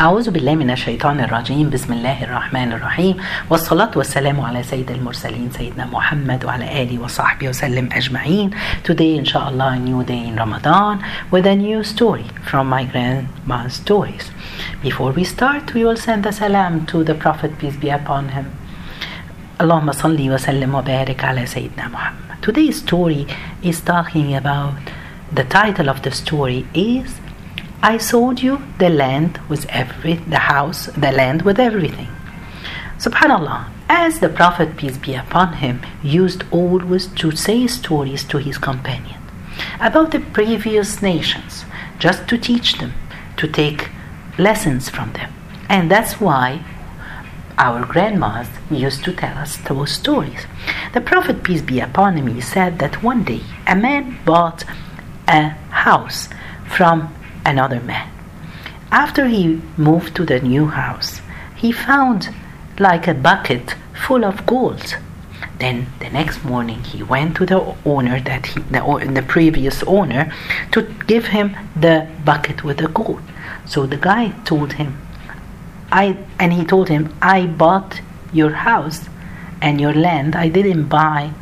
أعوذ بالله من الشيطان الرجيم بسم الله الرحمن الرحيم والصلاة والسلام على سيد المرسلين سيدنا محمد وعلى آله وصحبه وسلم أجمعين Today inshallah a new day in Ramadan with a new story from my grandma's stories Before we start we will send a salam to the Prophet peace be upon him اللهم صل وسلم وبارك على سيدنا محمد Today's story is talking about the title of the story is I sold you the land with every the house, the land with everything. Subhanallah, as the Prophet peace be upon him used always to say stories to his companion about the previous nations, just to teach them, to take lessons from them. And that's why our grandmas used to tell us those stories. The Prophet peace be upon him he said that one day a man bought a house from another man. After he moved to the new house, he found like a bucket full of gold. Then the next morning he went to the owner that he, the, the previous owner to give him the bucket with the gold. So the guy told him, I and he told him, I bought your house and your land. I didn't buy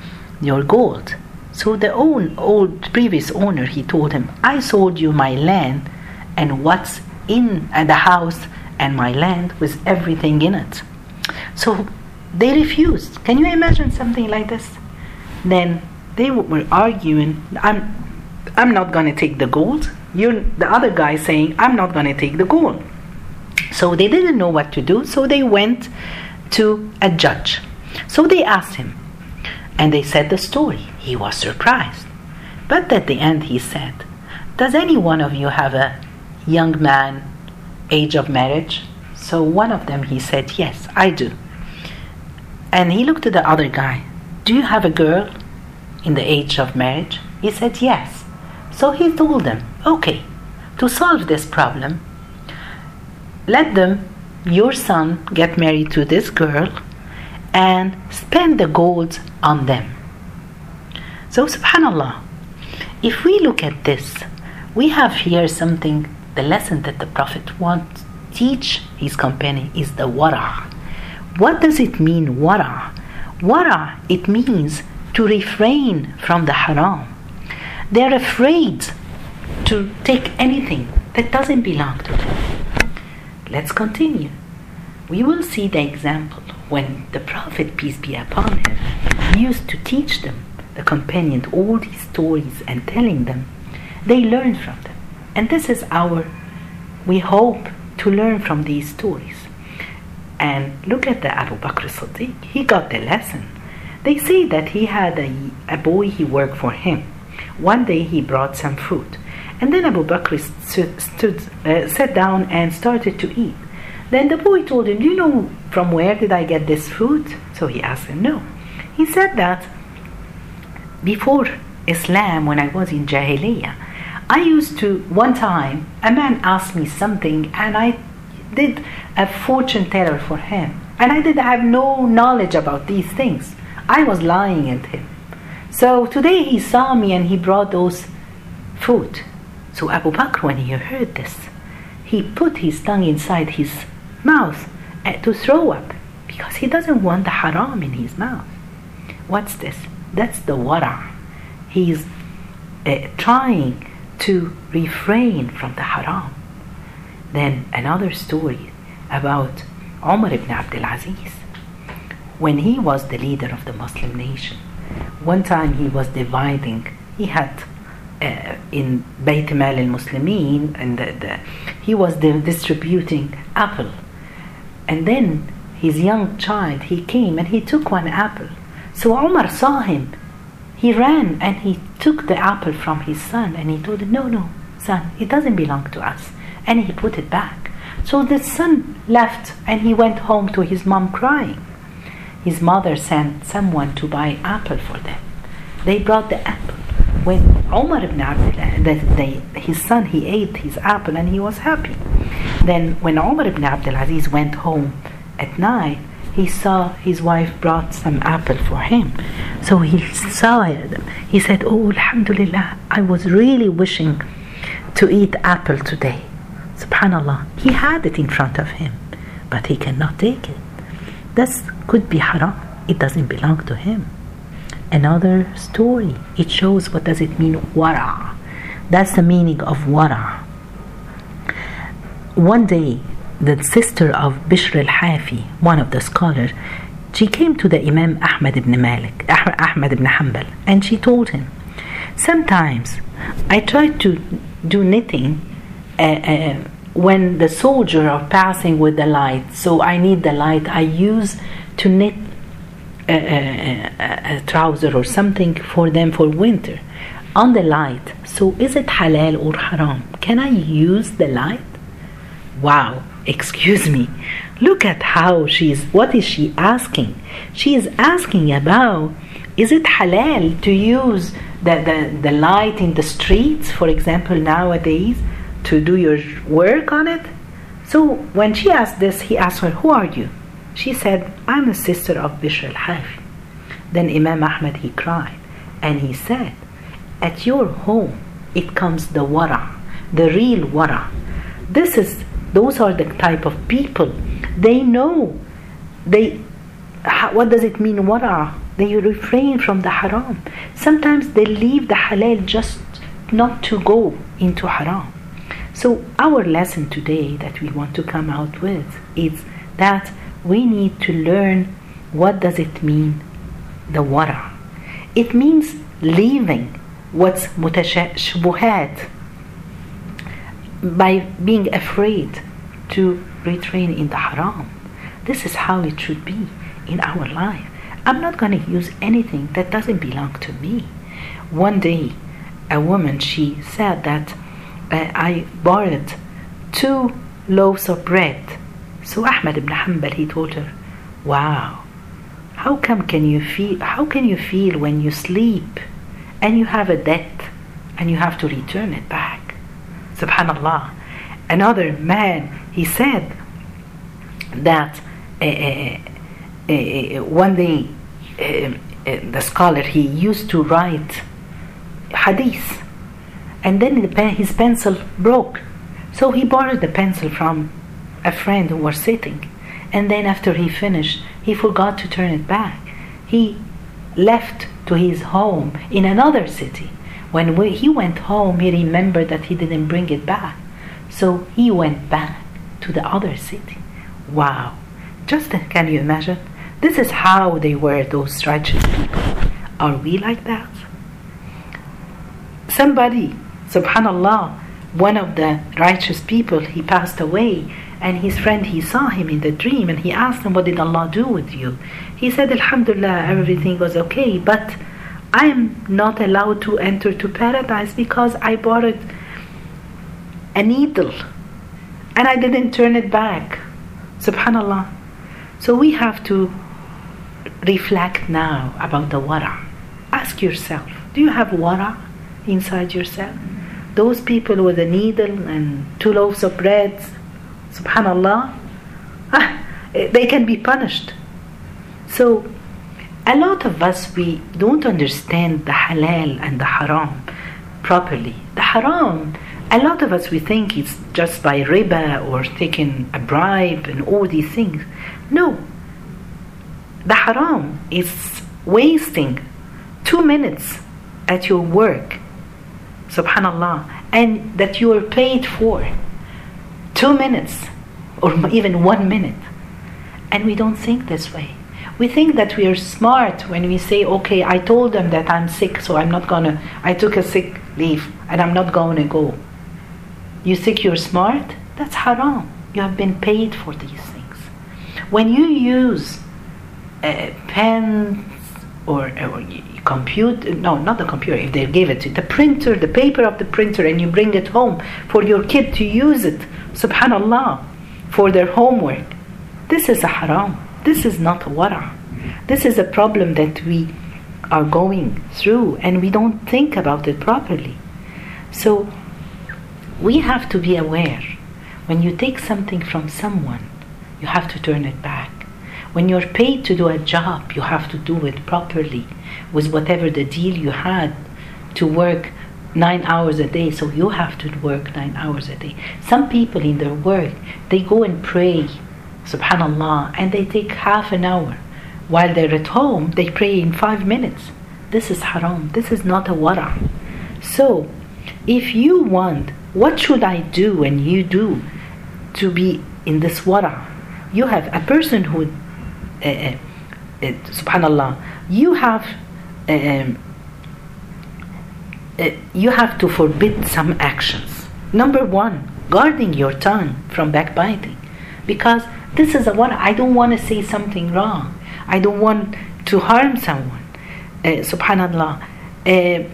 your gold. So the old, old previous owner he told him, I sold you my land and what's in uh, the house and my land with everything in it. So they refused. Can you imagine something like this? Then they were arguing, I'm I'm not gonna take the gold. You're the other guy saying, I'm not gonna take the gold. So they didn't know what to do, so they went to a judge. So they asked him, and they said the story. He was surprised. But at the end, he said, Does any one of you have a young man, age of marriage? So one of them, he said, Yes, I do. And he looked at the other guy, Do you have a girl in the age of marriage? He said, Yes. So he told them, Okay, to solve this problem, let them, your son, get married to this girl and spend the gold on them. So, subhanAllah, if we look at this, we have here something, the lesson that the Prophet wants to teach his companion is the wara. What does it mean, wara? Wara, it means to refrain from the haram. They're afraid to take anything that doesn't belong to them. Let's continue. We will see the example when the Prophet, peace be upon him, used to teach them, the companion, all these stories and telling them, they learn from them. And this is our, we hope to learn from these stories. And look at the Abu Bakr Siddiq, he got the lesson. They say that he had a, a boy he worked for him. One day he brought some food. And then Abu Bakr stood, uh, sat down and started to eat. Then the boy told him, Do you know from where did I get this food? So he asked him, No. He said that before Islam, when I was in Jahiliyyah, I used to, one time, a man asked me something and I did a fortune teller for him. And I did have no knowledge about these things. I was lying at him. So today he saw me and he brought those food. So Abu Bakr, when he heard this, he put his tongue inside his mouth uh, to throw up because he doesn't want the haram in his mouth. What's this? That's the wara. He's uh, trying to refrain from the haram. Then another story about Umar ibn Abdul Aziz. When he was the leader of the Muslim nation, one time he was dividing, he had uh, in Bayt Mal al Muslimin, and the, the, he was distributing apple. And then his young child, he came and he took one apple. So Omar saw him. He ran and he took the apple from his son and he told him, No, no, son, it doesn't belong to us. And he put it back. So the son left and he went home to his mom crying. His mother sent someone to buy apple for them. They brought the apple. When Omar ibn Abdullah, the, the, his son, he ate his apple and he was happy. Then when Omar ibn Abdul Aziz went home at night, he saw his wife brought some apple for him. So he saw it. He said, Oh, Alhamdulillah, I was really wishing to eat apple today. Subhanallah, he had it in front of him, but he cannot take it. This could be haram. It doesn't belong to him. Another story. It shows what does it mean wara. That's the meaning of wara. One day, the sister of Bishr al-Hafi, one of the scholars, she came to the Imam Ahmad ibn Malik, Ahmad ibn Hanbal, and she told him, Sometimes I try to do knitting uh, uh, when the soldier are passing with the light, so I need the light. I use to knit a, a, a, trouser or something for them for winter on the light. So is it halal or haram? Can I use the light? Wow, excuse me. Look at how she is. what is she asking? She is asking about is it halal to use the, the, the light in the streets, for example, nowadays, to do your work on it? So when she asked this, he asked her, Who are you? She said, I'm a sister of Bishr al-Hafi. Then Imam Ahmad, he cried and he said, At your home, it comes the wara, the real wara. This is, those are the type of people. They know, they, what does it mean wara? They refrain from the haram. Sometimes they leave the halal just not to go into haram. So our lesson today that we want to come out with is that we need to learn what does it mean the wara it means leaving what's mutashbuhat by being afraid to retrain in the haram. This is how it should be in our life. I'm not going to use anything that doesn't belong to me. One day a woman she said that uh, i borrowed two loaves of bread. So Ahmad ibn Hanbal he told her, Wow, how come can you feel how can you feel when you sleep and you have a debt and you have to return it back? Subhanallah. Another man he said that uh, uh, one day the scholar he used to write hadith and then the pen, his pencil broke so he borrowed the pencil from a friend who was sitting. And then after he finished, he forgot to turn it back. He left to his home in another city. When we, he went home, he remembered that he didn't bring it back. So he went back to the other city. Wow. Just can you imagine? This is how they were, those righteous people. Are we like that? Somebody, subhanallah, one of the righteous people, he passed away and his friend he saw him in the dream and he asked him what did allah do with you he said alhamdulillah everything was okay but i am not allowed to enter to paradise because i borrowed a needle and i didn't turn it back. Subhanallah. So we have to reflect now about the wara. Ask yourself do you have wara inside yourself? Those people with a needle and two loaves of bread subhanallah ah, they can be punished. So a lot of us we don't understand the halal and the haram properly the haram a lot of us we think it's just by riba or taking a bribe and all these things no the haram is wasting two minutes at your work subhanallah and that you are paid for two minutes or even one minute. And we don't think this way. We think that we are smart when we say, okay, I told them that I'm sick, so I'm not gonna, I took a sick leave and I'm not gonna go. You think you're smart? That's haram. You have been paid for these things. When you use uh, a pen or, or computer, no, not the computer, if they give it to you, the printer, the paper of the printer, and you bring it home for your kid to use it, subhanallah, for their homework. This is a haram. This is not wara. This is a problem that we are going through and we don't think about it properly. So we have to be aware when you take something from someone, you have to turn it back. When you're paid to do a job, you have to do it properly with whatever the deal you had to work nine hours a day, so you have to work nine hours a day. Some people in their work, they go and pray, subhanallah, and they take half an hour. While they're at home, they pray in five minutes. This is haram. This is not a wara. So, if you want, what should I do and you do to be in this wara? You have a person who, uh, uh, uh, subhanallah, you have. Um, uh, you have to forbid some actions. Number one, guarding your tongue from backbiting. Because this is a what I don't want to say something wrong. I don't want to harm someone. Uh, subhanallah. Uh,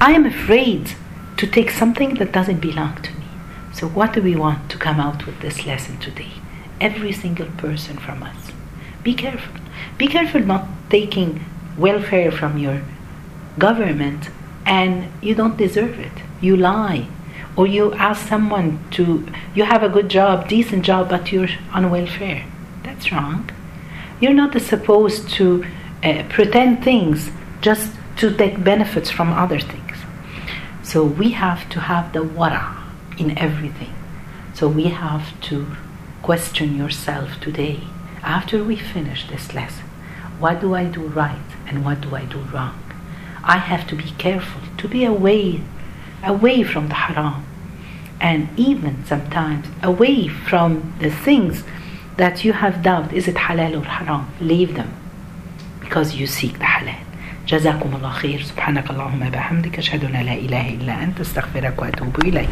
I am afraid to take something that doesn't belong to me. So, what do we want to come out with this lesson today? Every single person from us. Be careful. Be careful not taking welfare from your government and you don't deserve it. You lie. Or you ask someone to, you have a good job, decent job, but you're on welfare. That's wrong. You're not supposed to uh, pretend things just to take benefits from other things. So we have to have the wara in everything. So we have to question yourself today, after we finish this lesson. What do I do right and what do I do wrong? I have to be careful to be away, away from the haram, and even sometimes away from the things that you have doubt is it halal or haram. Leave them because you seek the halal. جزاكم الله خير سبحانك اللهم بحمدك أشهد أن لا إله إلا أنت استغفرك وأتوب إليك